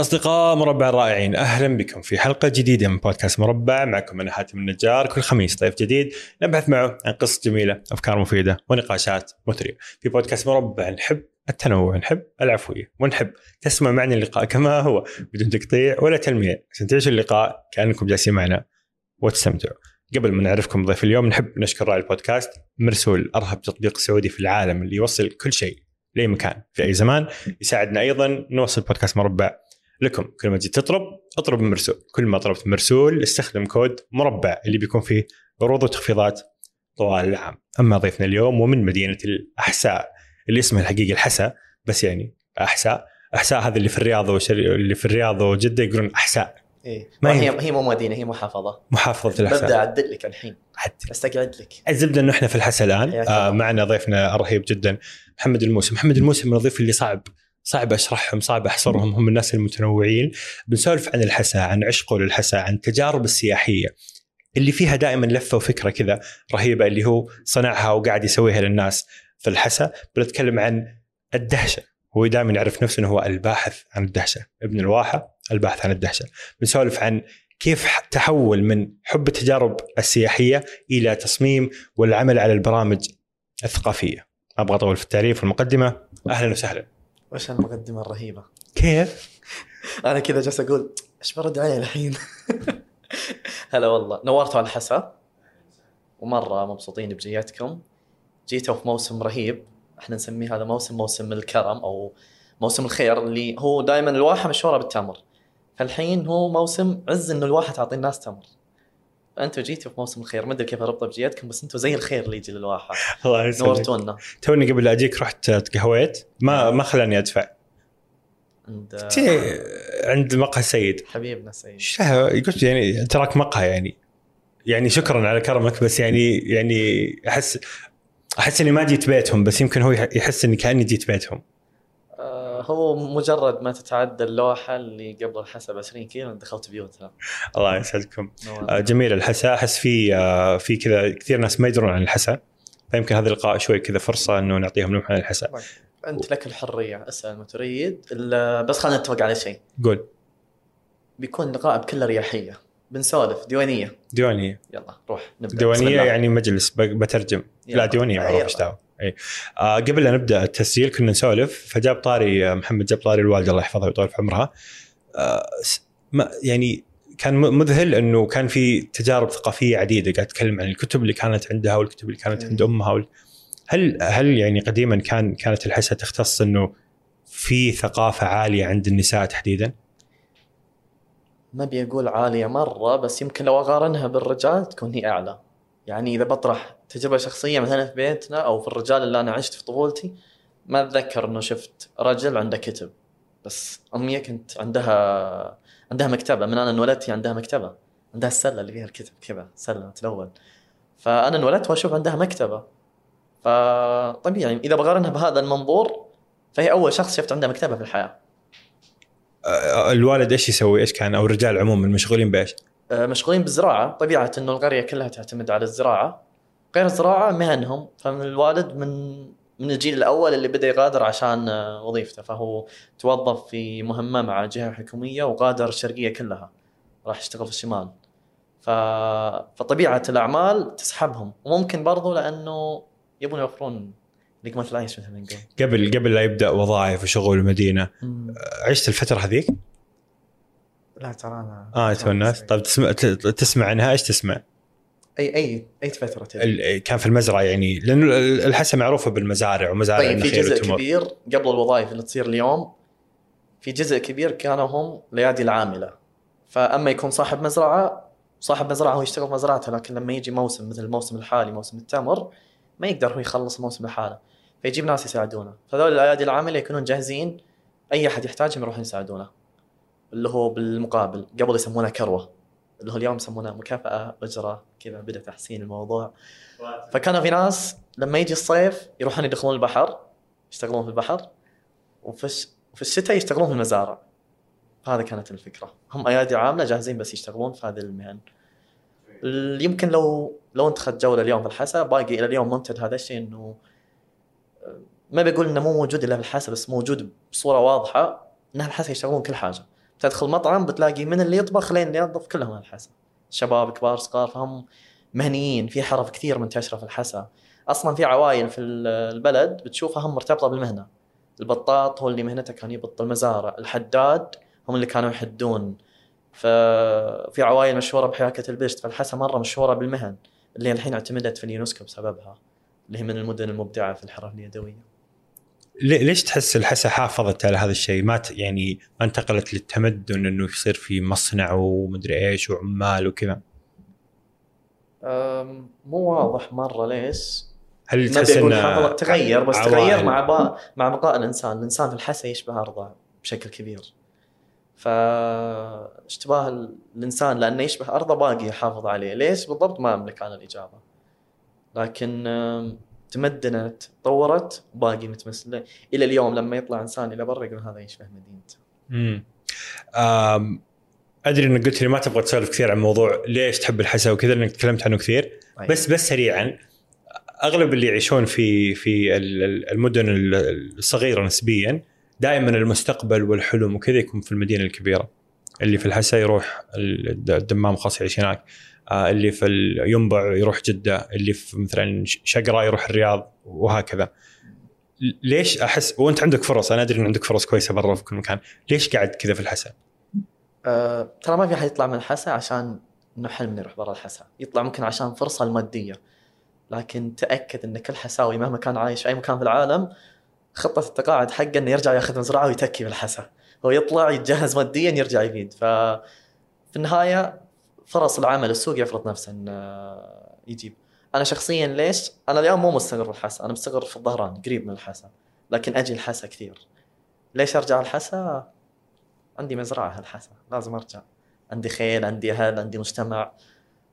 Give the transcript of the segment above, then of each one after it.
أصدقاء مربع الرائعين أهلا بكم في حلقة جديدة من بودكاست مربع. معكم أنا حاتم النجار كل خميس ضيف جديد نبحث معه عن قصص جميلة أفكار مفيدة ونقاشات مثرية. في بودكاست مربع نحب التنوع نحب العفوية ونحب تسمع معنا اللقاء كما هو بدون تقطيع ولا تلميع عشان تعيشوا اللقاء كأنكم جالسين معنا وتستمتعوا. قبل ما نعرفكم ضيف اليوم نحب نشكر راعي البودكاست مرسول أرهب تطبيق سعودي في العالم اللي يوصل كل شيء لأي مكان في أي زمان. يساعدنا أيضا نوصل بودكاست مربع لكم. كل ما تجي تطلب اطلب مرسول. كل ما طلبت مرسول استخدم كود مربع اللي بيكون فيه عروض وتخفيضات طوال العام. أما ضيفنا اليوم ومن مدينة الأحساء اللي اسمها الحقيقي الحسا بس يعني أحساء. أحساء هذا اللي في الرياض وشر... اللي في الرياض وجدة يقولون أحساء. إيه. ما هي- هي مو مدينة هي محافظة. محافظة الأحساء. ببدأ أعدل لك الحين. أستقعد لك. الزبدة إنه إحنا في الحسا الآن. آه. معنا ضيفنا الرهيب جدا محمد الموسى محمد الموسى من الضيوف اللي صعب. صعب أشرحهم صعب أحصرهم هم الناس المتنوعين. بنسولف عن الحسا عن عشقه للحسا عن التجارب السياحية. اللي فيها دائما لفة وفكرة كذا رهيبة اللي هو صنعها وقاعد يسويها للناس في الحسا بنتكلم عن الدهشة. هو دائما يعرف نفسه إنه هو الباحث عن الدهشة. ابن الواحة الباحث عن الدهشة. بنسولف عن كيف تحول من حب التجارب السياحية إلى تصميم والعمل على البرامج الثقافية. أبغى أطول في التعريف والمقدمة. أهلا وسهلا. وش المقدمه الرهيبة؟ كيف؟ أنا كذا جالس أقول إيش برد عليه الحين؟ هلا والله. نورتوا على الحسا ومرة مبسوطين بجيتكم جيتوا في موسم رهيب. إحنا نسميه هذا موسم موسم الكرم أو موسم الخير اللي هو دائما الواحة مشهورة بالتمر. فالحين هو موسم عز إنه الواحة تعطي الناس تمر. فانتوا جيتوا في موسم الخير ما أدري كيف أربطه بجيتكم بس أنتوا زي الخير اللي يجي للواحه الله يسلمك. نورتونا. توني قبل لا أجيك رحت تقهويت ما ما خلاني أدفع. عند عند مقهى السيد حبيبنا سيد. قلت يعني تراك مقهى يعني. يعني شكرا على كرمك بس يعني يعني احس أحس إني ما جيت بيتهم بس يمكن هو يحس إني كأني جيت بيتهم. هو مجرد ما تتعدى اللوحة اللي قبل الحسب 20 كيلو دخلت بيوتها الله يسعدكم. آه، جميل. الحسا أحس في آه، في كذا كثير ناس ما يدرون عن الحسا فيمكن هذا اللقاء شوي كذا فرصة إنه نعطيهم لمحة عن الحسا. أنت لك الحرية أسأل ما تريد. بس خلينا نتفق على شيء. قول. بيكون لقاء بكل أريحية. بنسولف. ديوانية. ديوانية. يلا روح نبدأ. ديوانية. يعني مجلس ب- بترجم. لا يلا. ديوانية معروف يلا. إيش دعوة؟ إي آه قبل لا نبدأ التسجيل كنا نسولف فجاب طاري آه، محمد جاب طاري الوالده الله يحفظها ويطول في عمرها آه ما يعني كان مذهل إنه كان في تجارب ثقافية عديدة قاعد تتكلم عن الكتب اللي كانت عندها والكتب اللي كانت عند. أمها وال... هل هل يعني قديما كان كانت الحسا تختص إنه في ثقافة عالية عند النساء تحديدا؟ ما ابي أقول عالية مرة بس يمكن لو أقارنها بالرجال تكون هي أعلى يعني إذا بطرح تجربة شخصية مثلا في بيتنا أو في الرجال اللي أنا عشت في طفولتي ما أتذكر إنه شفت رجل عنده كتب. بس أمي كنت عندها عندها مكتبة. من أنا انولدت هي عندها مكتبة. عندها السلة اللي فيها الكتب كذا سلة تلون فأنا انولدت وأشوف عندها مكتبة. فطبيعي إذا بقارنها بهذا المنظور فهي أول شخص شفت عنده مكتبة في الحياة. آه الوالد إيش يسوي؟ إيش كان؟ أو الرجال عموما مشغولين بإيش؟ مشغولين بالزراعة. طبيعة أنه القرية كلها تعتمد على الزراعة. غير الزراعة مهنهم. فالوالد من من الجيل الأول اللي بدأ يغادر عشان آه، وظيفته. فهو توظف في مهمة مع جهة حكومية وغادر الشرقية كلها. راح يشتغل في الشمال. ف... فطبيعة الأعمال تسحبهم. وممكن برضو لأنه يبون يوفرون لقمة العيش مثل ما نقول قبل قبل لا يبدأ وظائف وشغل المدينة عشت الفترة هذيك؟ لا ترى أنا. آه تو الناس طيب تسمع ت- تسمع عنها؟ إيش تسمع؟ أي أي أي فترة تبي. ال- كان في المزرعة يعني لأنه ال- الحسا معروفة بالمزارع ومزارع طيب في جزء والتمر. كبير قبل الوظائف اللي تصير اليوم في جزء كبير كانوا هم ليادي العاملة. فأما يكون صاحب مزرعة صاحب مزرعة هو يشتغل في مزرعته لكن لما يجي موسم مثل الموسم الحالي موسم التمر ما يقدر هو يخلص الموسم لحاله. فيجيب ناس يساعدونه. فهذول الأيادي العاملة يكونون جاهزين أي أحد يحتاجهم يروحون يساعدونه. اللي هو بالمقابل قبل يسمونها كروة. اللي هو اليوم يسمونها مكافأة أجرة كذا بدا تحسين الموضوع. فكانوا في ناس لما يجي الصيف يروحون يدخلون البحر يشتغلون في البحر وفي الش... في الشتاء يشتغلون في المزارع. هذا كانت الفكرة. هم ايادي عاملة جاهزين بس يشتغلون في هذه المهن. ال- يمكن لو لو انت اخذت جولة اليوم في الحسا باقي إلى اليوم ممتد هذا الشيء إنه ما بقول إنه مو موجود إلا في الحسا بس موجود بصورة واضحة إن الحسا يشتغلون كل حاجة. تدخل مطعم بتلاقي من اللي يطبخ لين اللي ينظف كلهم الحسا. شباب كبار صغار فهم مهنيين في حرف كثير منتشرة في الحسا. أصلا في عوائل في البلد بتشوفها هم مرتبطة بالمهنة. البطاط هو اللي مهنته كان يبط المزارع. الحداد هم اللي كانوا يحدون. ففي عوائل مشهورة بحركه البشت فالحسا مرة مشهورة بالمهن. اللي الحين اعتمدت في اليونسكو بسببها اللي هي من المدن المبدعة في الحرف اليدوية. ليش تحس الحسا حافظت على هذا الشيء؟ ما يعني ما انتقلت للتمدن انه يصير في مصنع ومدري إيش وعمال وكذا؟ مو واضح مرة ليش. هل تحس إنه تغير بس تغير مع با... مع بقاء الإنسان، الإنسان في الحسا يشبه أرضه بشكل كبير. فاشتباه الإنسان لأنه يشبه أرضه باقي يحافظ عليه، ليش بالضبط ما أملك أنا الإجابة. لكن تمدنت تطورت باقي متمثل إلى اليوم لما يطلع إنسان إلى برا يقول هذا يشبه مدينته. امم أدري إنك قلت لي ما تبغى تسولف كثير عن موضوع ليش تحب الحسا وكذا لأنك تكلمت عنه كثير. طيب. بس بس سريعا أغلب اللي يعيشون في في المدن الصغيرة نسبيا دائما المستقبل والحلم وكذا يكون في المدينة الكبيرة. اللي في الحسا يروح الدمام خاص يعيش هناك. اللي في ينبع يروح جدة اللي في مثلا شقرة يروح الرياض وهكذا. ليش أحس وأنت عندك فرص أنا أدري إن عندك فرص كويسة برا في كل مكان. ليش قاعد كذا في الحسا؟ أه ترى ما في أحد يطلع من الحسا عشان إنه حلم يروح برا الحسا. يطلع ممكن عشان فرصة المادية. لكن تأكد إن كل حساوي مهما كان عايش في أي مكان في العالم خطة التقاعد حقه إنه يرجع ياخذ مزرعة ويتكي بالحسا هو يطلع يتجهز ماديا يرجع يفيد ف في النهاية فرص العمل السوق يفرض نفسه انه يجيب. أنا شخصيا ليش؟ أنا اليوم مو مستقر في الحسا أنا مستقر في الظهران قريب من الحسا لكن أجي الحسا كثير. ليش أرجع الحسا؟ عندي مزرعة الحسا لازم أرجع. عندي خيل عندي أهل عندي مجتمع.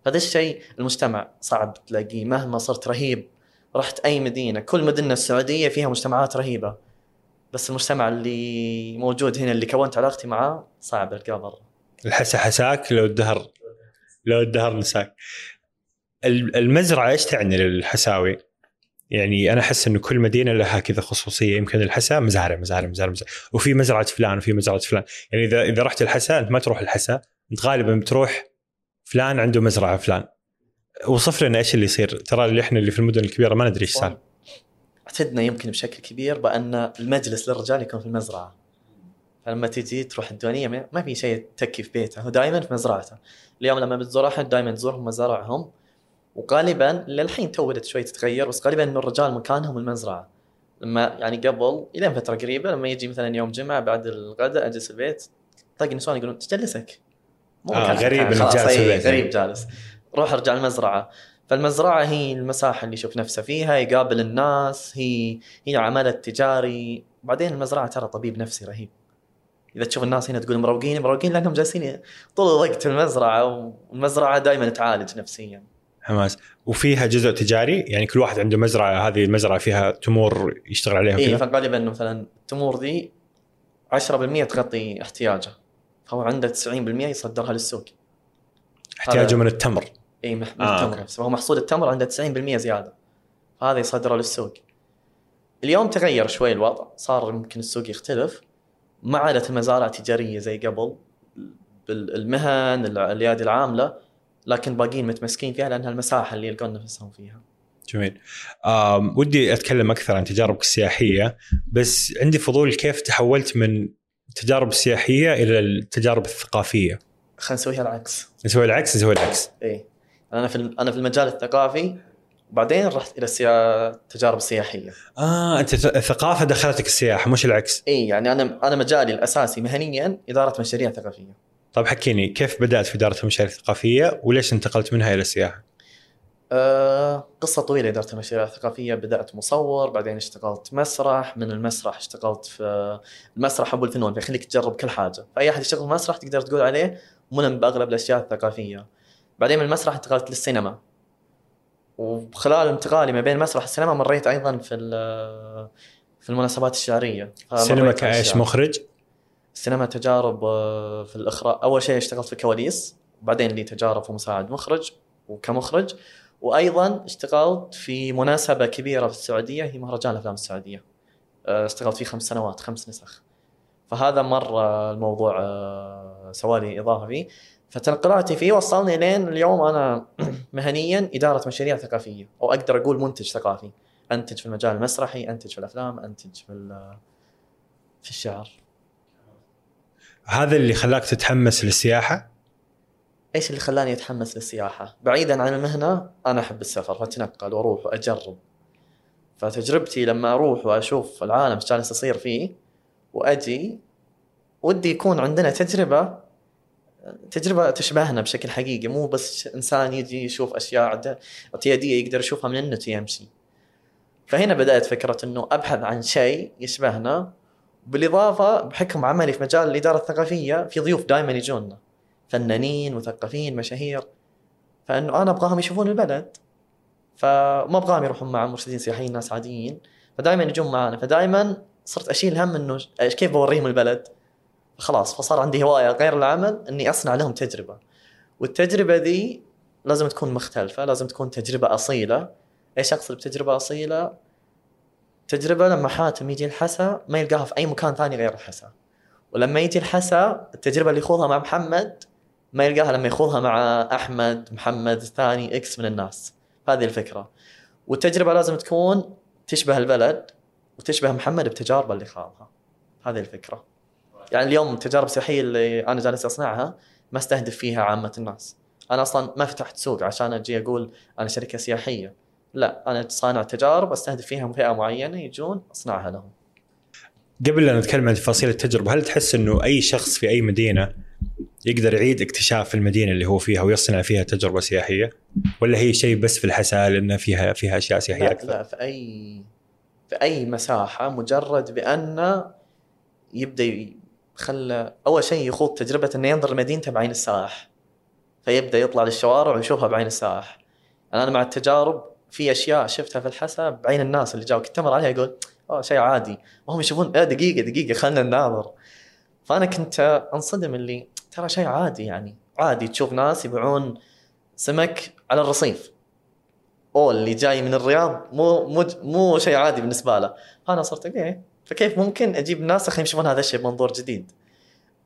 هذا الشيء المجتمع صعب تلاقيه مهما صرت رهيب. رحت أي مدينة كل مدينة السعودية فيها مجتمعات رهيبة. بس المجتمع اللي موجود هنا اللي كونت علاقتي معاه صعب ألقاه برا. الحسا حساك لو الدهر لو الدهر نساك. المزرعة إيش تعني للحساوي؟ يعني أنا أحس إنه كل مدينة لها كذا خصوصية يمكن الحسا مزارع مزارع مزارع, مزارع. وفي مزرعة فلان وفي مزرعة فلان. يعني إذا إذا رحت الحسا أنت ما تروح الحسا أنت غالبا بتروح فلان عنده مزرعة فلان. وصف لنا إيش اللي يصير؟ ترى اللي إحنا اللي في المدن الكبيرة ما ندري إيش صار. اعتدنا يمكن بشكل كبير بأن المجلس للرجال يكون في المزرعة. فلما تجي تروح الديوانية ما في شيء تكي في بيته هو دائما في مزرعته. اليوم لما بتزور أحد دائما تزورهم مزارعهم وغالبا للحين تو بدأت شوي تتغير بس غالبا إنه الرجال مكانهم المزرعة. لما يعني قبل إلى فترة قريبة لما يجي مثلا يوم جمعة بعد الغداء أجلس البيت تلاقي النسوان يقولون تجلسك؟ مو آه غريب انك جالس البيت غريب جالس. روح ارجع المزرعة. فالمزرعة هي المساحة اللي يشوف نفسه فيها يقابل الناس هي هي عمل تجاري بعدين المزرعة ترى طبيب نفسي رهيب. إذا تشوف الناس هنا تقول مروقين مروقين لأنهم جالسين طول الوقت في المزرعة والمزرعة دائما تعالج نفسيا. حماس. وفيها جزء تجاري؟ يعني كل واحد عنده مزرعة هذه المزرعة فيها تمور يشتغل عليها اي فغالبا مثلا التمور ذي 10% تغطي احتياجه فهو عنده 90% يصدرها للسوق. احتياجه من التمر. اي من آه التمر. نفسه فهو محصول التمر عنده 90% زيادة. فهذا يصدره للسوق. اليوم تغير شوي الوضع. صار يمكن السوق يختلف. ما عادت المزارع تجارية زي قبل بالمهن الايادي العاملة لكن باقيين متمسكين فيها لأنها المساحة اللي يلقون نفسهم فيها. جميل. ودي أتكلم أكثر عن تجاربك السياحية بس عندي فضول كيف تحولت من التجارب السياحيه إلى التجارب الثقافية. خلينا نسويها العكس. نسوي العكس نسوي العكس. اي أنا في أنا في المجال الثقافي بعدين رحت إلى السيا... التجارب السياحيه. آه أنت الثقافه دخلتك السياحة مش العكس. إي يعني أنا أنا مجالي الأساسي مهنيا إدارة مشاريع ثقافية. طيب حكيني كيف بدأت في إدارة المشاريع الثقافيه وليش انتقلت منها إلى السياحة؟ أه قصة طويلة إدارة المشاريع الثقافية بدأت مصور بعدين اشتغلت مسرح من المسرح اشتغلت في المسرح أبو الفنون فيخليك تجرب كل حاجة فأي أحد يشتغل مسرح تقدر تقول عليه ملم بأغلب الأشياء الثقافية بعدين من المسرح انتقلت للسينما وخلال انتقالي ما بين مسرح السينما مريت أيضا في في المناسبات الشعرية. السينما كايش مخرج؟ السينما تجارب آه، في الإخراج. أول شيء اشتغلت في الكواليس وبعدين لي تجارب في مساعد مخرج وكمخرج. وأيضا اشتغلت في مناسبة كبيرة في السعودية هي مهرجان الأفلام السعودية. آه، اشتغلت فيه خمس سنوات خمس نسخ. فهذا مره الموضوع آه، سوالي إضافة فيه. فتنقلاتي فيه وصلني لين اليوم أنا مهنيا إدارة مشاريع ثقافية أو أقدر أقول منتج ثقافي أنتج في المجال المسرحي أنتج في الأفلام أنتج في في الشعر هذا اللي خلاك تتحمس للسياحة إيش اللي خلاني أتحمس للسياحة؟ بعيدا عن المهنة أنا أحب السفر فاتنقل وأروح وأجرب. فتجربتي لما أروح وأشوف العالم إيش جالس يصير فيه وأجي ودي يكون عندنا تجربة تجربة تشبهنا بشكل حقيقي مو بس إنسان يجي يشوف أشياء اعتيادية يقدر يشوفها من النت يمشي. فهنا بدأت فكرة إنه أبحث عن شيء يشبهنا بالإضافة بحكم عملي في مجال الإدارة الثقافية في ضيوف دائما يجونا. فنانين مثقفين مشاهير فإنه أنا أبغاهم يشوفون البلد فما أبغاهم يروحون مع مرشدين سياحيين ناس عاديين فدائما يجون معنا فدائما صرت أشيل هم إنه كيف بوريهم البلد خلاص فصار عندي هواية غير العمل إني أصنع لهم تجربة. والتجربة ذي لازم تكون مختلفة لازم تكون تجربة أصيلة. إيش أقصد بتجربة أصيلة؟ تجربة لما حاتم يجي الحسا ما يلقاها في أي مكان ثاني غير الحسا. ولما يجي الحسا التجربة اللي يخوضها مع محمد ما يلقاها لما يخوضها مع أحمد محمد ثاني إكس من الناس. هذه الفكرة. والتجربة لازم تكون تشبه البلد وتشبه محمد بتجاربه اللي خاضها. هذه الفكرة. يعني اليوم التجارب السياحيه اللي أنا جالس أصنعها ما أستهدف فيها عامة الناس. أنا أصلا ما فتحت سوق عشان أجي أقول أنا شركة سياحية. لا أنا صانع تجارب أستهدف فيها فئة معينة يجون أصنعها لهم. قبل لا نتكلم عن تفاصيل التجربة هل تحس إنه أي شخص في أي مدينة يقدر يعيد اكتشاف المدينة اللي هو فيها ويصنع فيها تجربة سياحية؟ ولا هي شيء بس في الحساء لأن فيها فيها أشياء سياحية لا, أكثر؟ لا في أي في أي مساحة مجرد بان يبدأ خلى أول شيء يخوض تجربة إنه ينظر لمدينته بعين السائح فيبدأ يطلع للشوارع ويشوفها بعين السائح يعني أنا مع التجارب في أشياء شفتها في الحسا بعين الناس اللي جاوا كنت أمر عليها يقول آه شيء عادي. وهم يشوفون أه دقيقة دقيقة خلينا نناظر. فأنا كنت أنصدم اللي ترى شيء عادي يعني عادي تشوف ناس يبيعون سمك على الرصيف. أو اللي جاي من الرياض مو مو مو شيء عادي بالنسبة له. فأنا صرت أوكي. فكيف ممكن أجيب ناس خليهم يشوفون هذا الشيء بمنظور جديد؟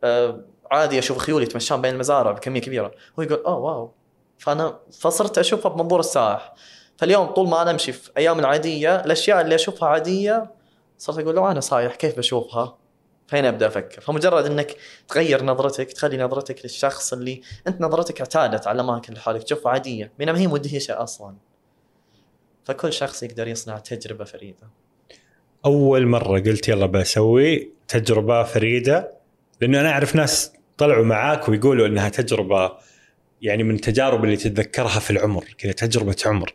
آه عادي أشوف خيول يتمشون بين المزارع بكمية كبيرة. هو يقول اوه واو. فأنا فصرت أشوفها بمنظور السائح فاليوم طول ما أنا أمشي في أيام العاديه الأشياء اللي أشوفها عادية صرت أقول لو أنا صايح كيف بشوفها؟ فهنا أبدأ أفكر. فمجرد إنك تغير نظرتك تخلي نظرتك للشخص اللي أنت نظرتك اعتادت على الاماكن اللي حولك تشوفها عادية بينما هي مدهشة أصلا. فكل شخص يقدر يصنع تجربة فريدة. أول مرة قلت يلا بسوي تجربة فريدة لأنه أنا أعرف ناس طلعوا معاك ويقولوا إنها تجربة يعني من التجارب اللي تتذكرها في العمر كذا تجربة عمر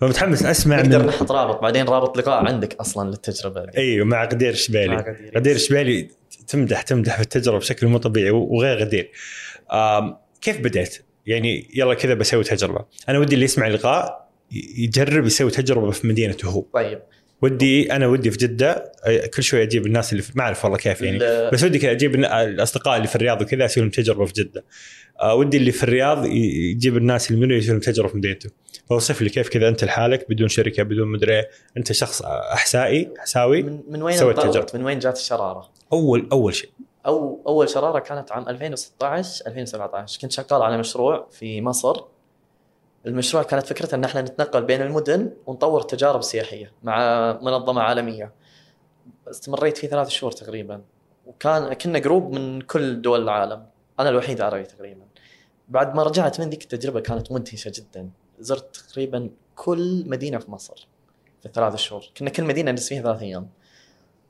فمتحمس أسمع نقدر نحط رابط بعدين رابط لقاء عندك أصلا للتجربة دي. أيوه مع غدير مع شبيلي غدير. غدير شبيلي تمدح تمدح في التجربة بشكل مو طبيعي وغير غدير كيف بديت؟ يعني يلا كذا بسوي تجربة أنا ودي اللي يسمع اللقاء يجرب يسوي تجربة في مدينته هو طيب ودي أنا ودي في جدة كل شوي أجيب الناس اللي في ما أعرف والله كيف يعني. بس ودي كذا أجيب الأصدقاء اللي في الرياض وكذا أسوي لهم تجربة في جدة. آه ودي اللي في الرياض يجيب الناس اللي منه يسوي لهم تجربة في مدينته. فوصف لي كيف كذا أنت لحالك بدون شركة بدون مدري إيه. أنت شخص أحسائي احساوي من, من وين سويت تجربة. من وين جات الشرارة؟ اول أول شيء. أو أول شرارة كانت عام 2016 2017 كنت شغال على مشروع في مصر. المشروع كانت فكرته إن إحنا نتنقل بين المدن ونطور تجارب سياحية مع منظمة عالمية. استمريت فيه ثلاث شهور تقريبا. وكان كنا group من كل دول العالم. أنا الوحيد عربي تقريبا. بعد ما رجعت من ذيك التجربة كانت مدهشة جدا. زرت تقريبا كل مدينة في مصر في الثلاث شهور. كنا كل مدينة نجلس فيها ثلاث أيام.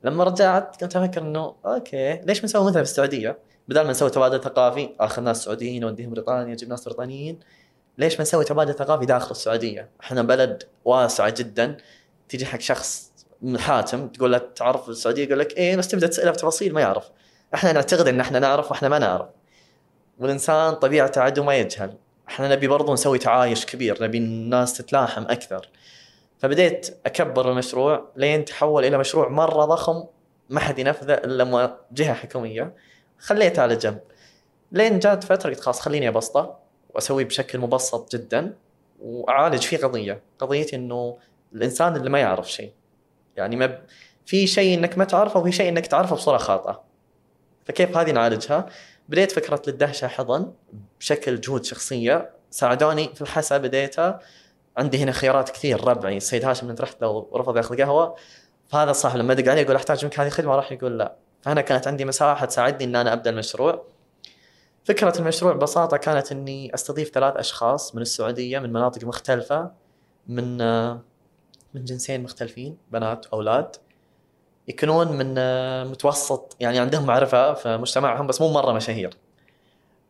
لما رجعت كنت أفكر إنه okay ليش ما نسوي مثلا في السعودية؟ بدل ما نسوي تبادل ثقافي آخذ ناس سعوديين نوديهم بريطانيا نجيب ناس بريطانيين. ليش ما نسوي تبادل ثقافي داخل السعودية؟ إحنا بلد واسع جدا. تجي حق شخص من حاتم تقول له تعرف السعودية؟ يقول لك إيه بس تبدأ تسأله بتفاصيل ما يعرف. إحنا نعتقد إن إحنا نعرف وإحنا ما نعرف. والإنسان طبيعته عدو ما يجهل. إحنا نبي برضو نسوي تعايش كبير نبي الناس تتلاحم أكثر. فبديت أكبر المشروع لين تحول إلى مشروع مرة ضخم ما حد ينفذه إلا مو- جهة حكومية. خليته على جنب. لين جات فترة قلت خلاص خليني أبسطه. واسويه بشكل مبسط جدا وأعالج فيه قضية. قضيتي إنه الإنسان اللي ما يعرف شيء. يعني ما ب... في شيء إنك ما تعرفه وفي شيء إنك تعرفه بصورة خاطئة. فكيف هذه نعالجها؟ بديت فكرة للدهشة حضن بشكل جهود شخصية. ساعدوني في الحسا بديتها. عندي هنا خيارات كثير. ربعي السيد هاشم انت رحت لو رفض ياخذ قهوة. فهذا الصاحب لما دق عليه يقول أحتاج منك هذه الخدمه راح يقول لا. فهنا كانت عندي مساحة تساعدني إن أنا أبدأ المشروع. فكرة المشروع ببساطة كانت إني أستضيف ثلاث أشخاص من السعودية من مناطق مختلفة من من جنسين مختلفين بنات واولاد يكونون من متوسط يعني عندهم معرفة في مجتمعهم بس مو مرة مشاهير.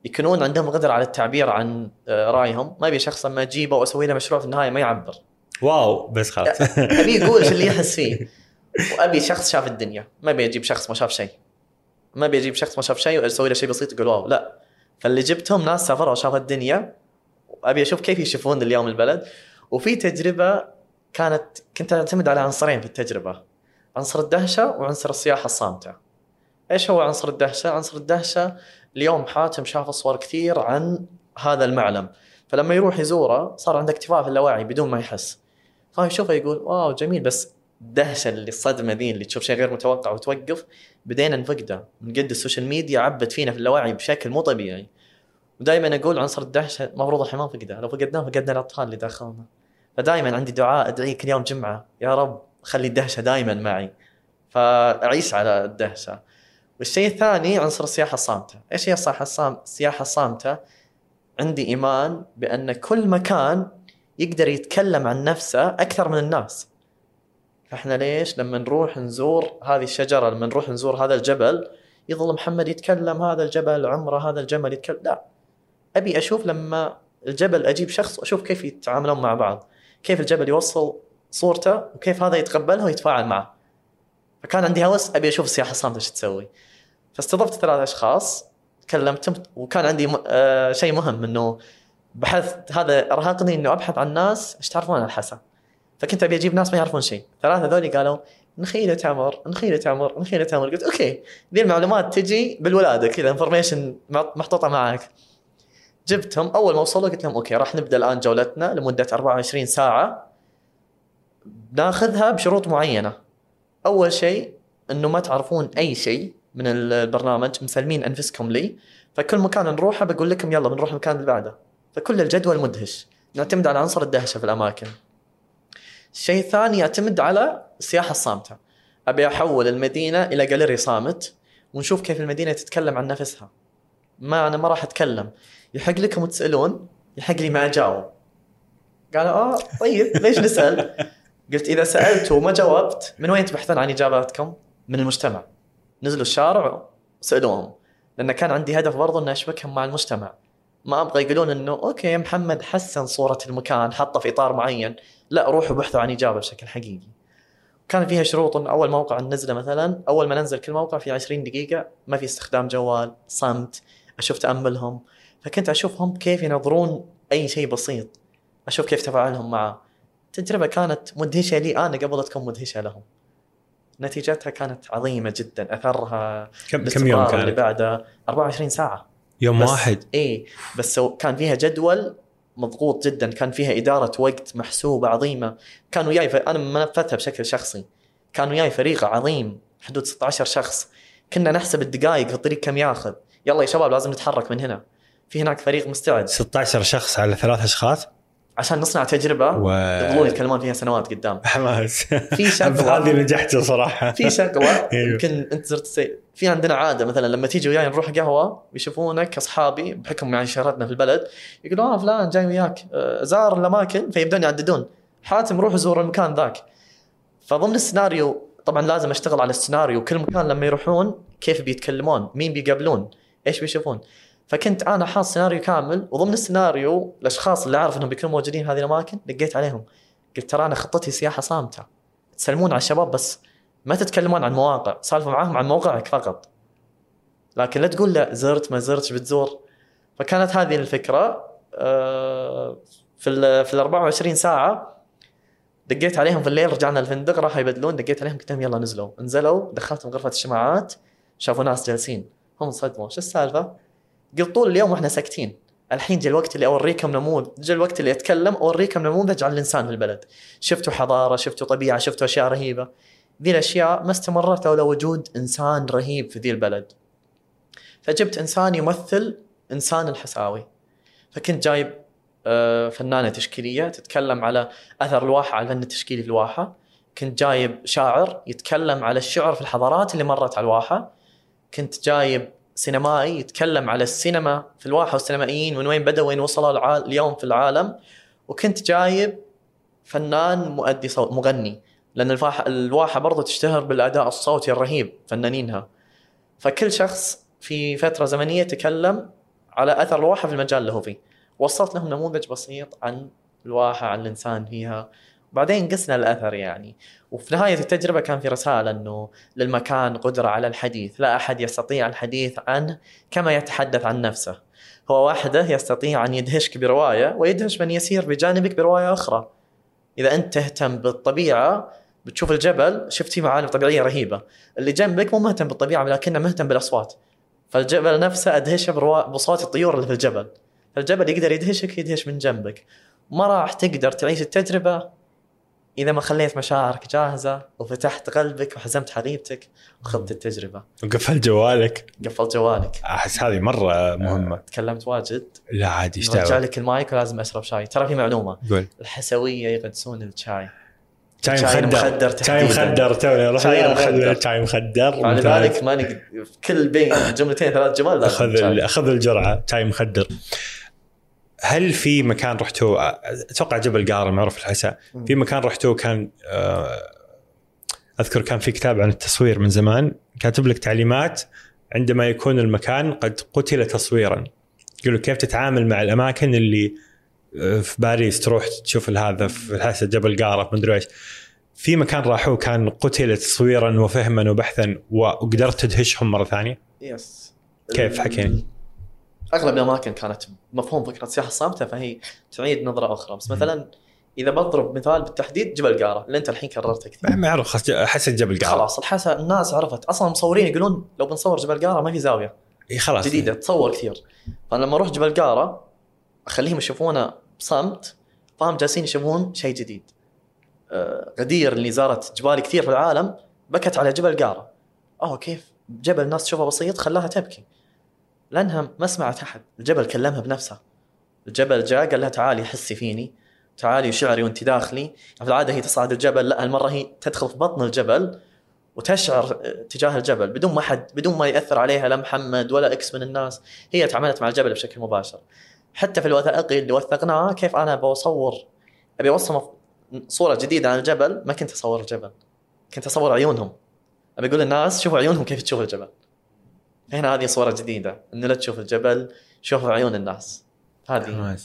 يكونون عندهم قدرة على التعبير عن رأيهم. ما أبي شخص لما أجيبه وأسوي له مشروع في النهاية ما يعبر. واو بس خلاص. أبي يقول اللي يحس فيه. وأبي شخص شاف الدنيا. ما أبي أجيب شخص ما شاف شيء. ما أبي أجيب شخص ما شاف شيء وأسوي له شيء بسيط يقول واو لا. فاللي جبتهم ناس سافروا وشافوا الدنيا وأبي أشوف كيف يشوفون اليوم البلد. وفي تجربة كانت كنت أعتمد على عنصرين في التجربة. عنصر الدهشة وعنصر السياحة الصامتة. إيش هو عنصر الدهشة؟ عنصر الدهشة اليوم حاتم شاف صور كثير عن هذا المعلم. فلما يروح يزوره صار عنده اكتفاء في اللاوعي بدون ما يحس. فيشوفه يقول wow جميل. بس الدهشه اللي الصدمه ذي اللي تشوف شيء غير متوقع وتوقف. بدينا نفقده من قد ال social media عبت فينا في اللاوعي بشكل مو طبيعي. ودائما أقول عنصر الدهشه المفروض الحين ما نفقده لو فقدناه فقدنا الأطفال اللي داخلنا. فدائما عندي دعاء أدعي كل يوم جمعة. يا رب خلي الدهشة دائما معي. فأعيش على الدهشة. والشيء الثاني عنصر السياحة الصامتة. إيش هي السياحه الصامته السياحة الصامتة؟ عندي إيمان بأن كل مكان يقدر يتكلم عن نفسه أكثر من الناس. فاحنا ليش لما نروح نزور هذه الشجرة لما نروح نزور هذا الجبل يظل محمد يتكلم هذا الجبل عمره هذا الجمل يتكلم. لا أبي أشوف لما الجبل أجيب شخص وأشوف كيف يتعاملون مع بعض كيف الجبل يوصل صورته وكيف هذا يتقبلها ويتفاعل معه. فكان عندي هوس أبي أشوف السياحه الصامتة إيش تسوي. فاستضفت ثلاث أشخاص كلمتهم وكان عندي. آه شيء مهم إنه بحثت هذا أرهقني إنه أبحث عن ناس إيش تعرفون عن الحسا فكنت أبي أجيب ناس ما يعرفون شيء. ثلاثة ذولي قالوا نخيلة عمر نخيلة عمر نخيلة عمر قلت okay. ذي المعلومات تجي بالولادة كذا information محطوطة معك جبتهم أول ما وصلوا قلت لهم okay راح نبدأ الآن جولتنا لمدة 24 ساعة. ناخذها بشروط معينة. أول شيء إنه ما تعرفون أي شيء من البرنامج مسلمين أنفسكم لي. فكل مكان نروحه بقول لكم يلا بنروح المكان اللي بعده. فكل الجدول مدهش. نعتمد على عنصر الدهشة في الأماكن. الشيء الثاني يعتمد على السياحه الصامتة. أبي أحول المدينة إلى جاليري صامت ونشوف كيف المدينة تتكلم عن نفسها. ما أنا ما راح أتكلم. يحق لكم تسألون يحق لي ما أجاوب. قالوا آه طيب ليش نسأل؟ قلت إذا سألت وما جاوبت من وين تبحثون عن إجاباتكم؟ من المجتمع. نزلوا الشارع وسالوهم لأن كان عندي هدف برضو إني أشبكهم مع المجتمع. ما أبغى يقولون إنه أوكي محمد حسن صورة المكان حطه في إطار معين. لا روحوا بحثوا عن إجابة بشكل حقيقي. كان فيها شروط إن أول موقع ننزله مثلا أول ما ننزل كل موقع في 20 دقيقة ما في استخدام جوال صمت أشوف تأملهم. فكنت أشوفهم كيف ينظرون أي شيء بسيط أشوف كيف تفاعلهم معه. تجربة كانت مدهشة لي أنا قبل لا تكون مدهشة لهم. نتيجتها كانت عظيمة جدا أثرها كم كم يوم اللي كانت؟ بعده 24 ساعة. يوم بس واحد؟ اي بس كان فيها جدول مضغوط جدا كان فيها إدارة وقت محسوبة عظيمة. كانوا وياي ف... أنا منفذتها بشكل شخصي. كان وياي فريق عظيم حدود 16 شخص. كنا نحسب الدقائق في الطريق كم ياخذ. يلا يا شباب لازم نتحرك من هنا. في هناك فريق مستعد. 16 شخص على ثلاث أشخاص؟ عشان نصنع تجربة و يظلون يتكلمون فيها سنوات قدام. حماس في شغله هذه نجحت صراحة. في شغله أيوه. يمكن انت زرت السي... في عندنا عادة مثلا لما تيجي وياي نروح قهوة يشوفونك أصحابي بحكم يعني شهرتنا في البلد يقولون آه فلان جاي وياك. آه، زار الأماكن فيبدون يعددون. حاتم روح زور المكان ذاك. فضمن السيناريو طبعا لازم أشتغل على السيناريو. كل مكان لما يروحون كيف بيتكلمون؟ مين بيقابلون؟ إيش بيشوفون؟ فكنت أنا حاط سيناريو كامل وضمن السيناريو الأشخاص اللي أعرف إنهم بيكونوا موجودين في هذه الأماكن دقيت عليهم. قلت ترى أنا خطتي سياحة صامتة. تسلمون على الشباب بس ما تتكلمون عن مواقع سالفوا معاهم عن موقعك فقط. لكن لا تقول لا زرت ما زرت بتزور؟ فكانت هذه الفكرة. آه، في ال في ال 24 ساعة دقيت عليهم في الليل رجعنا الفندق راحوا يبدلون دقيت عليهم قلت لهم يلا نزلوا. نزلوا دخلتهم غرفة الشماعات شافوا ناس جالسين. هم انصدموا شو السالفة؟ قلت طول اليوم وإحنا ساكتين. الحين جاء الوقت اللي أوريكم نموذج جاء الوقت اللي أتكلم أوريكم نموذج عن الإنسان في البلد. شفتوا حضارة شفتوا طبيعة شفتوا أشياء رهيبة. ذي الأشياء ما استمرت لولا وجود إنسان رهيب في ذي البلد. فجبت إنسان يمثل إنسان الحساوي. فكنت جايب آه، فنانة تشكيلية تتكلم على أثر الواحة على الفن التشكيلي في الواحة. كنت جايب شاعر يتكلم على الشعر في الحضارات اللي مرت على الواحة. كنت جايب سينمائي يتكلم على السينما في الواحة والسينمائيين من وين بدأوا وين وصلوا اليوم في العالم. وكنت جايب فنان مؤدي صوت مغني. لأن الواحه الواحة برضو تشتهر بالأداء الصوتي الرهيب فنانينها. فكل شخص في فترة زمنية تكلم على أثر الواحة في المجال اللي هو فيه. وصلت لهم نموذج بسيط عن الواحة عن الإنسان فيها. وبعدين قسنا الأثر يعني. وفي نهاية التجربة كان في رسالة إنه للمكان قدرة على الحديث لا أحد يستطيع الحديث عنه كما يتحدث عن نفسه. هو وحده يستطيع أن يدهشك برواية ويدهش من يسير بجانبك برواية أخرى. إذا أنت تهتم بالطبيعة بتشوف الجبل شفت فيه معالم طبيعية رهيبة. اللي جنبك مو مهتم بالطبيعة ولكنه مهتم بالأصوات. فالجبل نفسه أدهشه بصوت الطيور اللي في الجبل. فالجبل يقدر يدهشك يدهش من جنبك. ما راح تقدر تعيش التجربة إذا ما خليت مشاعرك جاهزة وفتحت قلبك وحزمت حقيبتك وخذت التجربة. وقفل جوالك. قفلت جوالك. أحس هذه مرة مهمة. تكلمت واجد. لا عادي إيش دعوة؟ لك المايك ولازم أشرب شاي. ترى في معلومة. قول. الحسوية يقدسون الشاي. شاي مخدر. شاي. مخدر توني شاي مخدر. شاي مخدر. على. بالك ما نقدر كل بين جملتين ثلاث جمل أخذ أخذ الجرعة. شاي مخدر. هل في مكان رحتوا أتوقع جبل قاره معروف الحساء. في مكان رحتوا كان آه، أذكر كان في كتاب عن التصوير من زمان. كاتب لك تعليمات عندما يكون المكان قد قتل تصويرا. يقول كيف تتعامل مع الأماكن اللي آه، في باريس تروح تشوف هذا في الحساء جبل قاره في مدري إيش. في مكان راحوه كان قتل تصويرا وفهما وبحثا وقدرت تدهشهم مرة ثانية؟ يس كيف؟ حكيني. أغلب الأماكن كانت مفهوم فكرة السياحه الصامتة فهي تعيد نظرة أخرى. بس مثلا إذا بضرب مثال بالتحديد جبل قارة اللي أنت الحين كررته كثير. معروف خلاص حسن جبل قارة. خلاص الحسا الناس عرفت. أصلا المصورين يقولون لو بنصور جبل قارة ما في زاوية. إي خلاص. جديدة تصور كثير. فأنا لما أروح جبل قارة أخليهم يشوفونه بصمت فهم جالسين يشوفون شيء جديد. آه، غدير اللي زارت جبال كثير في العالم بكت على جبل قارة. أوه كيف؟ جبل الناس تشوفه بسيط خلاها تبكي. لأنها ما سمعت أحد. الجبل كلمها بنفسه الجبل جاء قال لها تعالي حسي فيني. تعالي شعري وانت داخلي. في العاده هي تصعد الجبل. لا هالمرة هي تدخل في بطن الجبل وتشعر تجاه الجبل بدون ما حد بدون ما يأثر عليها لا محمد ولا إكس من الناس. هي تعاملت مع الجبل بشكل مباشر. حتى في الوثائقي اللي وثقناه كيف أنا بصور أبي اوصل مف- صورة جديدة عن الجبل. ما كنت أصور الجبل. كنت أصور عيونهم. أبي أقول للناس شوفوا عيونهم كيف تشوف الجبل. هنا هذه صورة جديدة إنه لا تشوف الجبل شوفوا عيون الناس. هذه.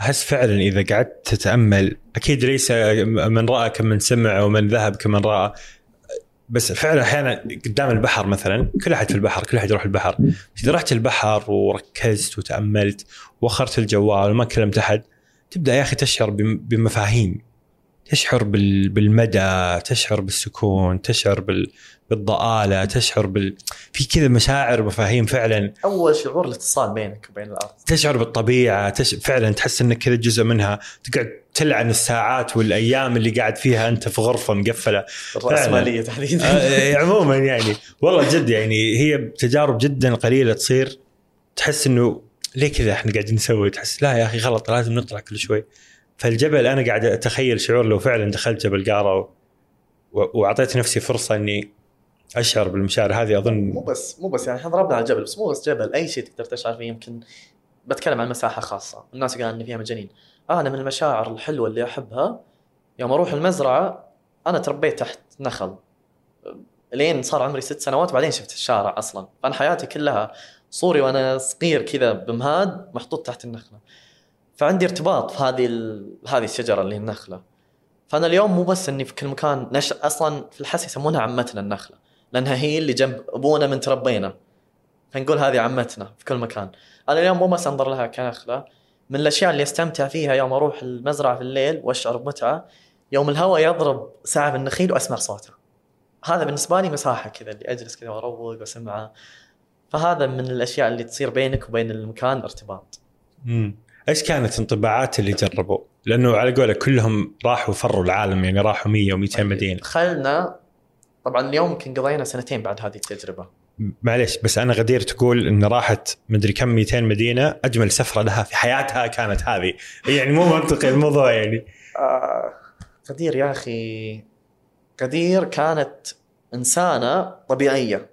أحس فعلا إذا قعدت تتأمل أكيد ليس من رأى كمن سمع ومن ذهب كمن رأى بس فعلا أحيانا قدام البحر مثلا كل أحد في البحر كل أحد يروح البحر. إذا رحت البحر وركزت وتأملت وأخرت الجوال وما كلمت أحد تبدأ يا أخي تشعر بم- بمفاهيم. تشعر بال- بالمدى تشعر بالسكون تشعر بال- بالضآلة تشعر بال في كذا مشاعر ومفاهيم فعلا. أول شعور الاتصال بينك وبين الأرض. تشعر بالطبيعة تش... فعلا تحس إنك كذا جزء منها. تقعد تلعن الساعات والأيام اللي قاعد فيها أنت في غرفة مقفلة. الرأسمالية تحديدا. آه، عموما يعني. والله جد يعني هي تجارب جدا قليلة تصير. تحس إنه ليه كذا إحنا قاعدين نسوي؟ تحس لا يا أخي غلط لازم نطلع كل شوي. فالجبل أنا قاعد أتخيل شعور لو فعلا دخلت جبل قارة و... و- وأعطيت نفسي فرصة إني اشعر بالمشاعر هذه مو اظن بس مو بس يعني إحنا ضربنا على الجبل بس مو بس جبل أي شيء تقدر تشعر فيه يمكن بتكلم عن مساحة خاصة. الناس قالوا إن فيها مجانين. أنا من المشاعر الحلوة اللي أحبها يوم أروح المزرعة أنا تربيت تحت نخل. لين صار عمري ست سنوات بعدين شفت الشارع أصلا. فأنا حياتي كلها صوري وأنا صغير كذا بمهاد محطوط تحت النخلة. فعندي ارتباط في هذه. هذه الشجرة اللي النخلة. فأنا اليوم مو بس إني في كل مكان نش... أصلا في الحس يسمونها عمتنا النخلة. لأنها هي اللي جنب أبونا من تربينا. فنقول هذه عمتنا في كل مكان. أنا اليوم مو بس أنظر لها كنخله من الأشياء اللي أستمتع فيها يوم أروح المزرعة في الليل واشعر بمتعه يوم الهواء يضرب ساعة النخيل وأسمع صوته. هذا بالنسبة لي مساحة كذا اللي أجلس كذا وأروق وأسمعه. فهذا من الأشياء اللي تصير بينك وبين المكان ارتباط. مم. إيش كانت انطباعات اللي جربوا؟ لأنه على قولك كلهم راحوا فروا العالم يعني راحوا 100 و200 مدينة. خلنا طبعا اليوم يمكن قضينا سنتين بعد هذه التجربة. معليش بس أنا غدير تقول إن راحت مدري كم 200 مدينة أجمل سفرة لها في حياتها كانت هذه. يعني مو منطقي الموضوع يعني. آه غدير يا أخي غدير كانت إنسانة طبيعية.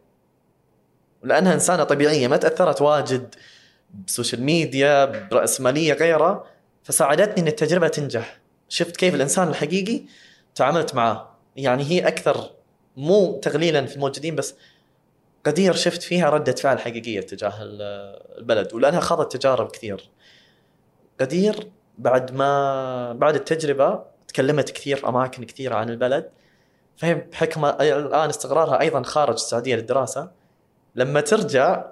ولانها إنسانة طبيعية ما تأثرت واجد بسوشيال ميديا برأسمالية غيره فساعدتني إن التجربة تنجح. شفت كيف الإنسان الحقيقي تعاملت معاه يعني هي أكثر مو تغليلا في الموجودين بس قدير شفت فيها ردة فعل حقيقية تجاه البلد ولأنها خاضت تجارب كثير. قدير بعد ما بعد التجربة تكلمت كثير في أماكن كثيرة عن البلد فهي بحكم الآن استقرارها أيضا خارج السعودية للدراسة. لما ترجع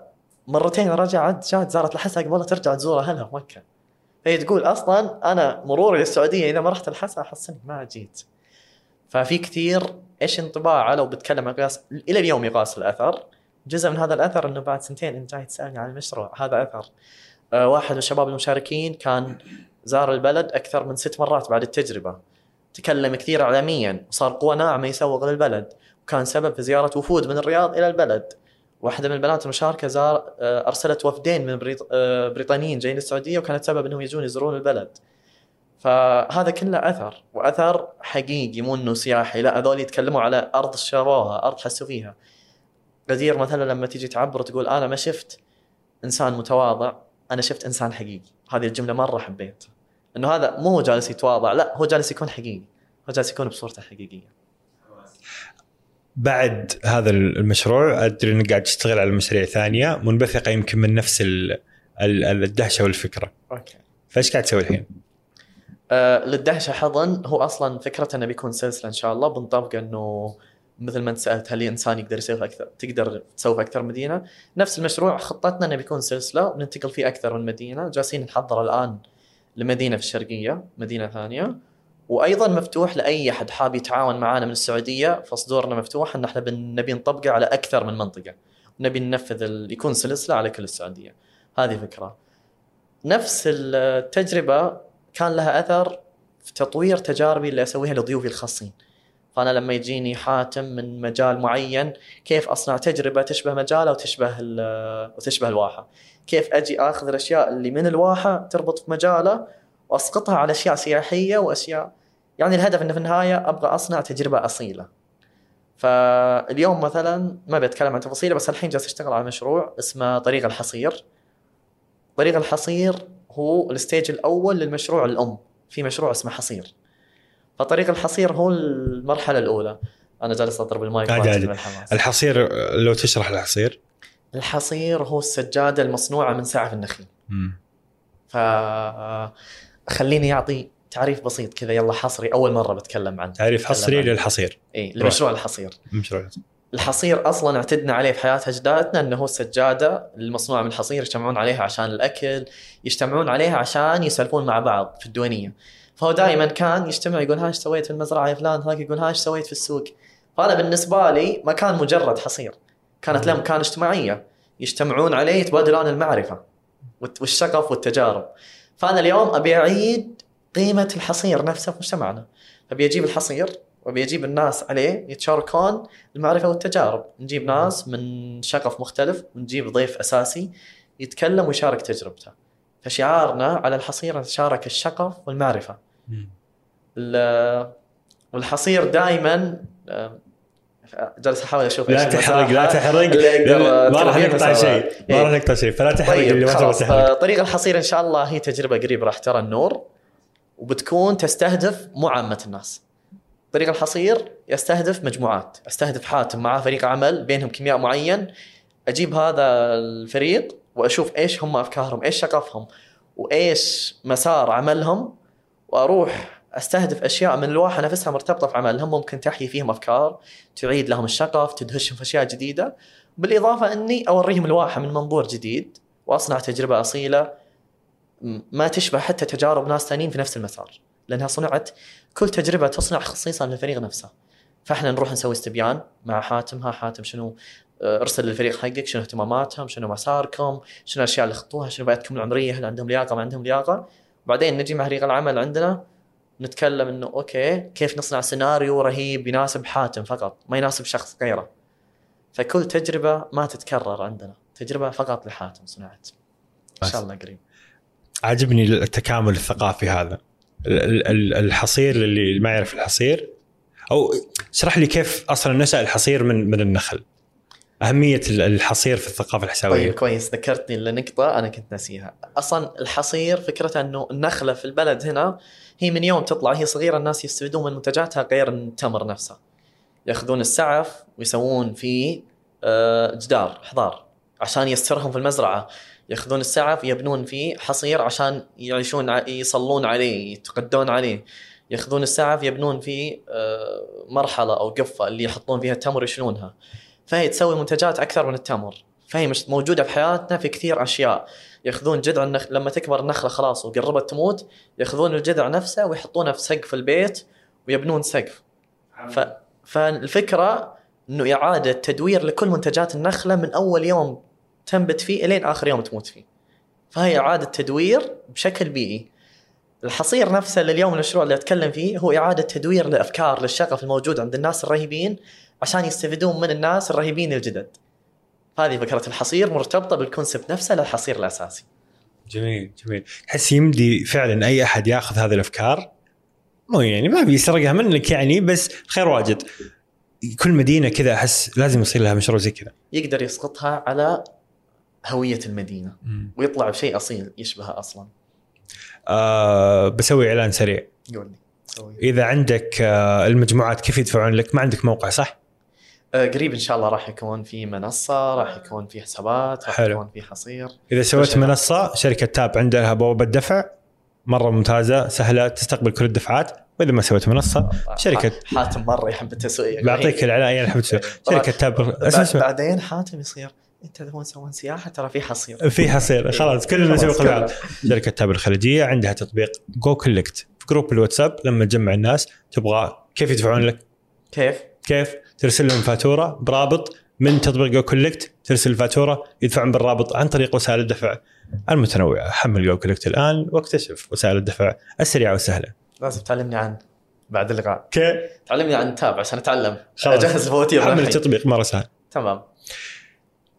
مرتين رجعت جات زارت الحسا قبل ترجع تزور أهلها في مكة. فهي تقول أصلا أنا مروري للسعودية إذا ما رحت الحسا أحسني ما جيت. ففي كثير إيش انطباعه لو بتكلم عن قياس إلى اليوم يقاس الأثر. جزء من هذا الأثر إنه بعد سنتين أنت جاي تسألني عن المشروع. هذا أثر. أه واحد من الشباب المشاركين كان زار البلد أكثر من ست مرات بعد التجربة. تكلم كثير اعلاميا وصار قوة ناعمة يسوق للبلد. وكان سبب في زيارة وفود من الرياض إلى البلد. واحدة من البنات المشاركة زار أرسلت وفدين من بريطانيين جايين السعودية وكانت سبب إنهم يجون يزورون البلد. فهذا كله أثر وأثر حقيقي مو إنه سياحي لا هذول يتكلموا على أرض شروها أرض حسوا فيها غدير مثلا لما تيجي تعبر تقول أنا ما شفت إنسان متواضع أنا شفت إنسان حقيقي هذه الجملة مرة حبيتها إنه هذا مو هو جالس يتواضع لا هو جالس يكون حقيقي هو جالس يكون بصورته الحقيقيه بعد هذا المشروع أدري إنك قاعد تشتغل على مشاريع ثانية منبثقة يمكن من نفس الدهشة والفكرة. أوكي. فإيش قاعد تسوي الحين؟ آه للدهشه حضن. هو أصلا فكرته إنه بيكون سلسلة إن شاء الله بنطبق إنه مثل ما أنت سألت هل الإنسان يقدر يسوي أكثر تقدر تسوي في أكثر مدينة؟ نفس المشروع خطتنا إنه بيكون سلسلة وننتقل فيه أكثر من مدينة. جالسين نحضر الآن لمدينة في الشرقية مدينة ثانية. وأيضا مفتوح لأي أحد حاب يتعاون معنا من السعودية. فصدورنا مفتوح إن إحنا نبي نطبقه على أكثر من منطقة. نبي ننفذ ال... يكون سلسلة على كل السعودية. هذه فكرة. نفس التجربة كان لها أثر في تطوير تجاربي اللي أسويها لضيوفي الخاصين. فأنا لما يجيني حاتم من مجال معين كيف أصنع تجربة تشبه مجاله وتشبه وتشبه الواحة؟ كيف أجي آخذ الأشياء اللي من الواحة تربط في مجاله وأسقطها على أشياء سياحية وأشياء يعني الهدف إنه في النهاية أبغى أصنع تجربة أصيلة. فاليوم مثلا ما بتكلم عن تفاصيله بس الحين جالس أشتغل على مشروع اسمه طريق الحصير. طريق الحصير هو ال stage الأول للمشروع الأم. في مشروع اسمه حصير. فطريق الحصير هو المرحلة الأولى. أنا جالس أضرب المايك الحصير لو تشرح الحصير. الحصير هو السجادة المصنوعة من سعف النخيل. ف خليني أعطي تعريف بسيط كذا. يلا حصري أول مرة بتكلم عنه تعريف حصري للحصير. اي لمشروع الحصير. مشروع الحصير أصلا اعتدنا عليه في حياة أجدادنا إنه هو السجادة المصنوعة من الحصير يجتمعون عليها عشان الأكل يجتمعون عليها عشان يسولفون مع بعض في الديوانيه فهو دائما كان يجتمع يقول ها إيش سويت في المزرعة يا فلان؟ هذاك يقول ها إيش سويت في السوق؟ فأنا بالنسبة لي ما كان مجرد حصير كانت له مكان اجتماعية. يجتمعون عليه يتبادلون المعرفة والشغف والتجارب. فأنا اليوم أبي أعيد قيمة الحصير نفسه في مجتمعنا. أبي أجيب الحصير وابي أجيب الناس عليه يتشاركون المعرفة والتجارب. نجيب ناس من شغف مختلف ونجيب ضيف أساسي يتكلم ويشارك تجربته. فشعارنا على الحصير نتشارك الشغف والمعرفة. والحصير دائما جالس أحاول أشوف لا تحرق لا تحرق. ما راح نقطع شيء ما راح نقطع شيء. فلا تحرق طيب اللي ما تحرق. طريق الحصير إن شاء الله هي تجربة قريب راح ترى النور وبتكون تستهدف مو عامه الناس. طريق الحصير يستهدف مجموعات أستهدف حاتم مع فريق عمل بينهم كيمياء معين. أجيب هذا الفريق وأشوف إيش هم أفكارهم إيش شغفهم وإيش مسار عملهم وأروح أستهدف أشياء من الواحه نفسها مرتبطة في عملهم. ممكن تحيي فيهم أفكار تعيد لهم الشغف تدهشهم في أشياء جديدة. بالإضافة إني أوريهم الواحه من منظور جديد وأصنع تجربة أصيلة ما تشبه حتى تجارب ناس ثانيين في نفس المسار لأنها صنعت كل تجربة تصنع خصيصا للفريق نفسه. فإحنا نروح نسوي استبيان مع حاتم. ها حاتم شنو؟ ارسل للفريق حقك شنو اهتماماتهم شنو مساركم شنو الأشياء اللي خطوها شنو بيئتكم العمريه هل عندهم لياقة ما عندهم لياقة. بعدين نجي مع فريق العمل عندنا نتكلم إنه okay كيف نصنع سيناريو رهيب يناسب حاتم فقط ما يناسب شخص غيره. فكل تجربة ما تتكرر عندنا تجربة فقط لحاتم صنعت. إن. شاء الله قريب. عجبني التكامل الثقافي هذا. الحصير اللي ما يعرف الحصير. أو اشرح لي كيف أصلا نشا الحصير من من النخل. أهمية ال- الحصير في الثقافة الحساوية. طيب كويس ذكرتني لنقطة أنا كنت ناسيها. أصلا الحصير فكرة أنه النخلة في البلد هنا هي من يوم تطلع هي صغيرة الناس يستفيدون من منتجاتها غير التمر نفسه. يأخذون السعف ويسوون فيه آه، جدار حضار عشان يسترهم في المزرعة. ياخذون السعف يبنون فيه حصير عشان يعيشون يصلون عليه يتقدون عليه. ياخذون السعف يبنون فيه آه، مرحلة أو قفة اللي يحطون فيها التمر يشيلونها فهي تسوي منتجات أكثر من التمر. فهي مش موجودة في حياتنا في كثير أشياء. ياخذون جذع النخل لما تكبر النخلة خلاص وقربت تموت ياخذون الجذع نفسه ويحطونه في سقف البيت ويبنون سقف. ف... فالفكرة إنه إعادة تدوير لكل منتجات النخلة من أول يوم تنبت فيه إلين آخر يوم تموت فيه. فهي إعادة تدوير بشكل بيئي. الحصير نفسه لليوم المشروع اللي أتكلم فيه هو إعادة تدوير لأفكار للشغف الموجود عند الناس الرهيبين عشان يستفيدون من الناس الرهيبين الجدد. هذه فكرة الحصير مرتبطة بالكونسبت نفسه للحصير الأساسي. جميل جميل. تحس يمدي فعلا أي أحد يأخذ هذه الأفكار؟ مو يعني ما بيسرقها منك يعني بس خير واجد. كل مدينة كذا أحس لازم يصير لها مشروع زي كذا. يقدر يسقطها على هوية المدينة. ويطلع بشيء أصيل يشبهها أصلا. آه بسوي إعلان سريع. قول لي إذا عندك آه المجموعات كيف يدفعون لك؟ ما عندك موقع صح؟ آه قريب إن شاء الله راح يكون في منصة راح يكون في حسابات راح حلو. يكون في حصير. إذا سويت. منصة شركة تاب عندها بوابة دفع مرة ممتازة سهلة تستقبل كل الدفعات. وإذا ما سويت منصة شركة. حاتم مرة يحب التسويق. بعطيك الاعلان تسوي طبعاً. شركة Tap اسمع. بعدين حاتم يصير. انت تبغون تسوون سياحة؟ ترى في حصير في حصير خلاص نسوي بعض كلنا. شركة Tap الخليجية عندها تطبيق goCollect في group الواتساب لما تجمع الناس تبغى كيف يدفعون لك؟ كيف؟ كيف؟ ترسل لهم فاتورة برابط من تطبيق goCollect ترسل الفاتوره يدفعون بالرابط عن طريق وسائل الدفع. المتنوعة. حمل goCollect الآن واكتشف وسائل الدفع السريعة والسهله لازم تعلمني عن بعد اللقاء. كيف؟ تعلمني عن Tap عشان أتعلم. خلاص. أجهز فواتير حمل. التطبيق. مرة سهل. تمام.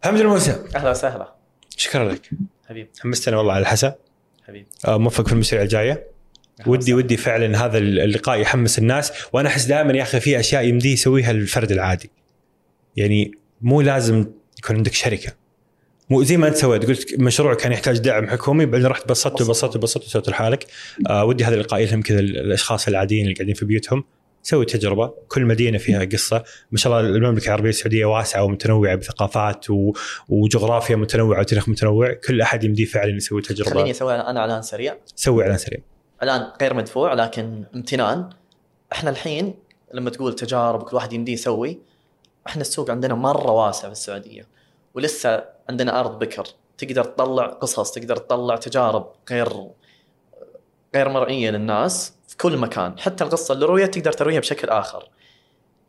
حمد الموسى أهلا وسهلا. شكرا لك. حبيب. حمستنا والله على الحسا. حبيب. آه، موفق في المشاريع الجاية. ودي. ودي فعلا هذا اللقاء يحمس الناس. وأنا أحس دائما يا أخي في أشياء يمديه يسويها الفرد العادي. يعني مو لازم يكون عندك شركة. مو زي ما أنت سويت. قلت مشروع كان يحتاج دعم حكومي بعدين رحت بسطت وبسطت وبسطت وسويت لحالك آه ودي هذا اللقاء يلهم كذا الأشخاص العاديين اللي قاعدين في بيوتهم. سوي تجربة. كل مدينة فيها قصة. ما شاء الله المملكة العربية السعودية واسعة ومتنوعة بثقافات و... وجغرافيا متنوعة وتاريخ متنوع. كل أحد يمديه فعلا يسوي تجربة. خليني أسوي أنا إعلان سريع. سوي إعلان سريع. اعلان غير مدفوع لكن امتنان. إحنا الحين لما تقول تجارب كل واحد يمديه يسوي إحنا السوق عندنا مرة واسع في السعودية. ولسه عندنا أرض بكر. تقدر تطلع قصص تقدر تطلع تجارب غير غير مرئيه للناس في كل مكان. حتى القصة اللي رويت تقدر ترويها بشكل آخر.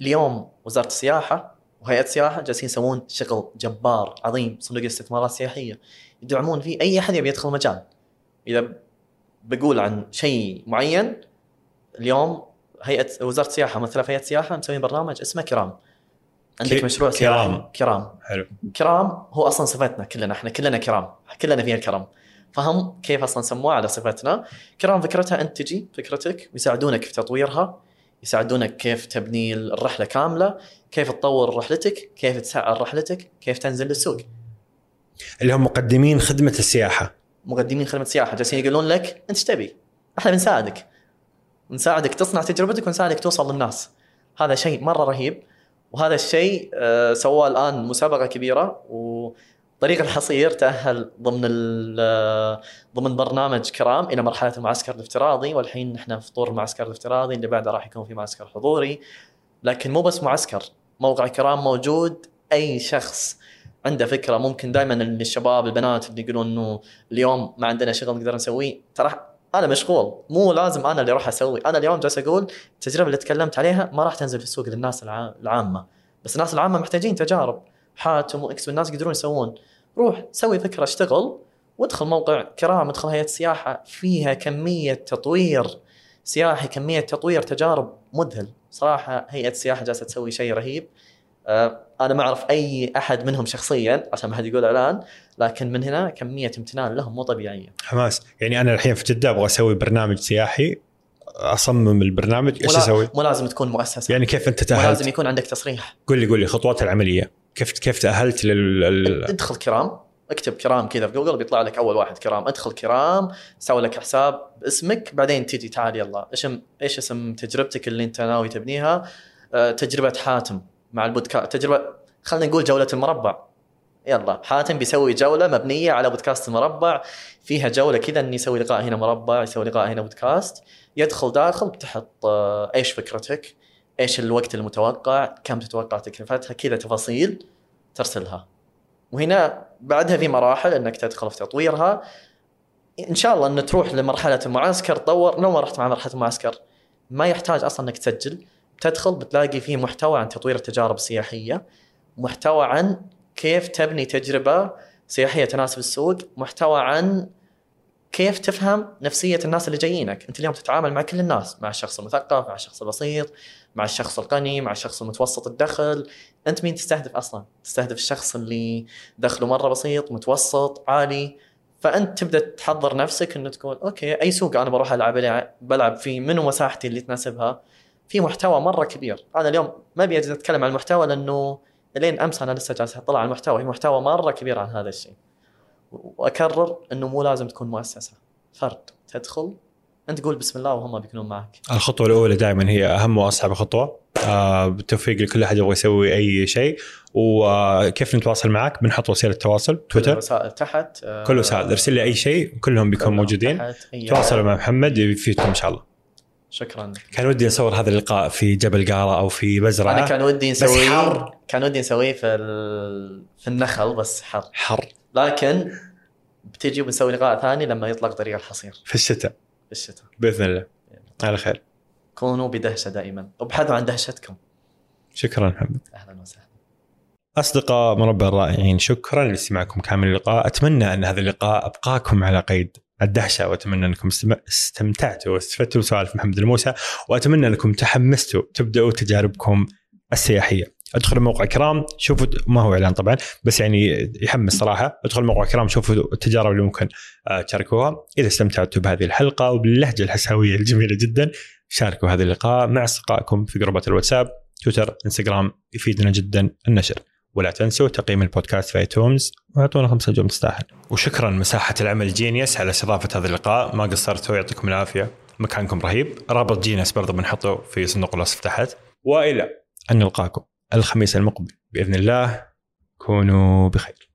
اليوم وزارة السياحة وهيئة السياحه جالسين يسوون شغل جبار عظيم صندوق الاستثمارات السياحية. يدعمون فيه أي أحد يبي يدخل المجال. إذا بقول عن شيء معين اليوم هيئة وزارة السياحة مثلا في هيئة السياحة مسوين برنامج اسمه كرام. عندك كي- مشروع كرام. سياحي؟ كرام. حلو. كرام هو أصلا صفتنا كلنا إحنا كلنا كرام. كلنا فيها الكرم. فهم كيف أصلا سموها على صفتنا. كرام فكرتها أنت تجي فكرتك ويساعدونك في تطويرها يساعدونك كيف تبني الرحلة كاملة كيف تطور رحلتك كيف تسعر رحلتك كيف تنزل للسوق. اللي هم مقدمين خدمة السياحة. مقدمين خدمة سياحه جالسين يقولون لك أنت إيش تبي؟ إحنا بنساعدك. نساعدك تصنع تجربتك ونساعدك توصل للناس. هذا شيء مرة رهيب وهذا الشيء آه، سواه الآن مسابقة كبيرة وطريق الحصير تأهل ضمن ضمن برنامج كرام إلى مرحلة المعسكر الافتراضي والحين نحن في طور المعسكر الافتراضي اللي بعده راح يكون في معسكر حضوري. لكن مو بس معسكر موقع كرام موجود أي شخص عنده فكرة ممكن دائما الشباب البنات اللي يقولون إنه اليوم ما عندنا شغل نقدر نسويه ترى أنا مشغول. مو لازم أنا اللي أروح أسوي. أنا اليوم جالس أقول التجربة اللي تكلمت عليها ما راح تنزل في السوق للناس الع- العامة. بس الناس العامة محتاجين تجارب. حاتم واكس والناس يقدرون يسوون. روح سوي فكره اشتغل وادخل موقع كرام ادخل هيئة السياحه فيها كمية تطوير سياحي كمية تطوير تجارب مذهل. صراحة هيئة السياحه جالسة تسوي شيء رهيب. آه، أنا ما أعرف أي أحد منهم شخصيا عشان ما حد يقول الان لكن من هنا كمية امتنان لهم مو طبيعية. حماس. يعني أنا الحين في جدة أبغى أسوي برنامج سياحي أصمم البرنامج إيش أسوي؟ مو لازم تكون مؤسسة. يعني كيف أنت مو لازم تاهلت؟ يكون عندك تصريح. قول لي قول لي خطوات العملية. كيف كيف تأهلت لل ادخل كرام اكتب كرام كذا في جوجل بيطلع لك أول واحد كرام. ادخل كرام سوي لك حساب باسمك بعدين تجي تعال يلا. إيش إيش اسم تجربتك اللي أنت ناوي تبنيها؟ آه، تجربة حاتم مع البودكاست. تجربه خلينا نقول جولة المربع. يلا. حاتم بيسوي جولة مبنية على بودكاست المربع. فيها جولة كذا إني يسوي لقاء هنا مربع يسوي لقاء هنا بودكاست. يدخل داخل تحط آه، إيش فكرتك. إيش الوقت المتوقع كم تتوقع تكلفتها كذا تفاصيل ترسلها. وهنا بعدها في مراحل إنك تدخل في تطويرها. إن شاء الله إن تروح لمرحلة المعسكر تطور. لو ما رحت مع مرحلة المعسكر ما يحتاج أصلا إنك تسجل. تدخل بتلاقي فيه محتوى عن تطوير التجارب السياحية محتوى عن كيف تبني تجربة سياحية تناسب السوق محتوى عن كيف تفهم نفسية الناس اللي جايينك؟ أنت اليوم تتعامل مع كل الناس مع الشخص المثقف مع الشخص البسيط مع الشخص الغني مع الشخص المتوسط الدخل. أنت مين تستهدف أصلا؟ تستهدف الشخص اللي دخله مرة بسيط متوسط عالي. فأنت تبدأ تحضر نفسك إنه تقول أوكي أي سوق أنا بروح ألعب بلعب فيه منو مساحتي اللي تناسبها؟ في محتوى مرة كبير. أنا اليوم ما أبي أتكلم عن المحتوى لأنه لين أمس أنا لسه جالس أطلع على المحتوى في محتوى مرة كبير عن هذا الشيء. وأكرر إنه مو لازم تكون مؤسسة. فرد. تدخل أنت قول بسم الله وهم بيكونون معك. الخطوة الأولى دائما هي أهم وأصعب خطوة. آه بالتوفيق لكل أحد يبغى يسوي أي شيء. وكيف نتواصل معك؟ بنحط وسيلة تواصل. كل تويتر. الوسائل تحت. آه، كل وسائل. ارسل لي أي شيء كلهم بيكونوا موجودين. أي تواصلوا مع محمد يفيدكم إن شاء الله. شكرا. كان ودي أصور هذا اللقاء في جبل قارة أو في بزرعه أنا كان ودي بس نسويه حر. كان ودي نسويه في ال... في النخل بس حر. حر. لكن بتجي وبنسوي لقاء ثاني لما يطلق طريق الحصير. في الشتاء. في الشتاء. بإذن الله. على خير. كونوا بدهشة دائما. وابحثوا عن دهشتكم. شكرا محمد. أهلا وسهلا. أصدقاء مربع الرائعين شكرا لاستماعكم كامل اللقاء. أتمنى أن هذا اللقاء أبقاكم على قيد. الدهشة وأتمنى أنكم استم- استمتعتوا واستفدتوا بسوالف محمد الموسى وأتمنى أنكم تحمستوا تبدأوا تجاربكم السياحية. ادخلوا موقع كرام شوفوا ما هو إعلان طبعا بس يعني يحمس صراحة. ادخلوا موقع كرام شوفوا التجارب اللي ممكن آه، تشاركوها. إذا استمتعتوا بهذه الحلقة وباللهجة الحساوية الجميلة جدا شاركوا هذا اللقاء مع أصدقائكم في جروبات الواتساب تويتر إنستغرام يفيدنا جدا النشر. ولا تنسوا تقييم البودكاست في آيتونز واعطونا خمسة نجوم تستاهل وشكرا مساحة العمل جينيوس على استضافة هذا اللقاء. ما قصرتوا يعطيكم العافية. مكانكم رهيب. رابط جينيوس برضه بنحطه في صندوق الوصف تحت. وإلى أن نلقاكم الخميس المقبل. بإذن الله كونوا بخير.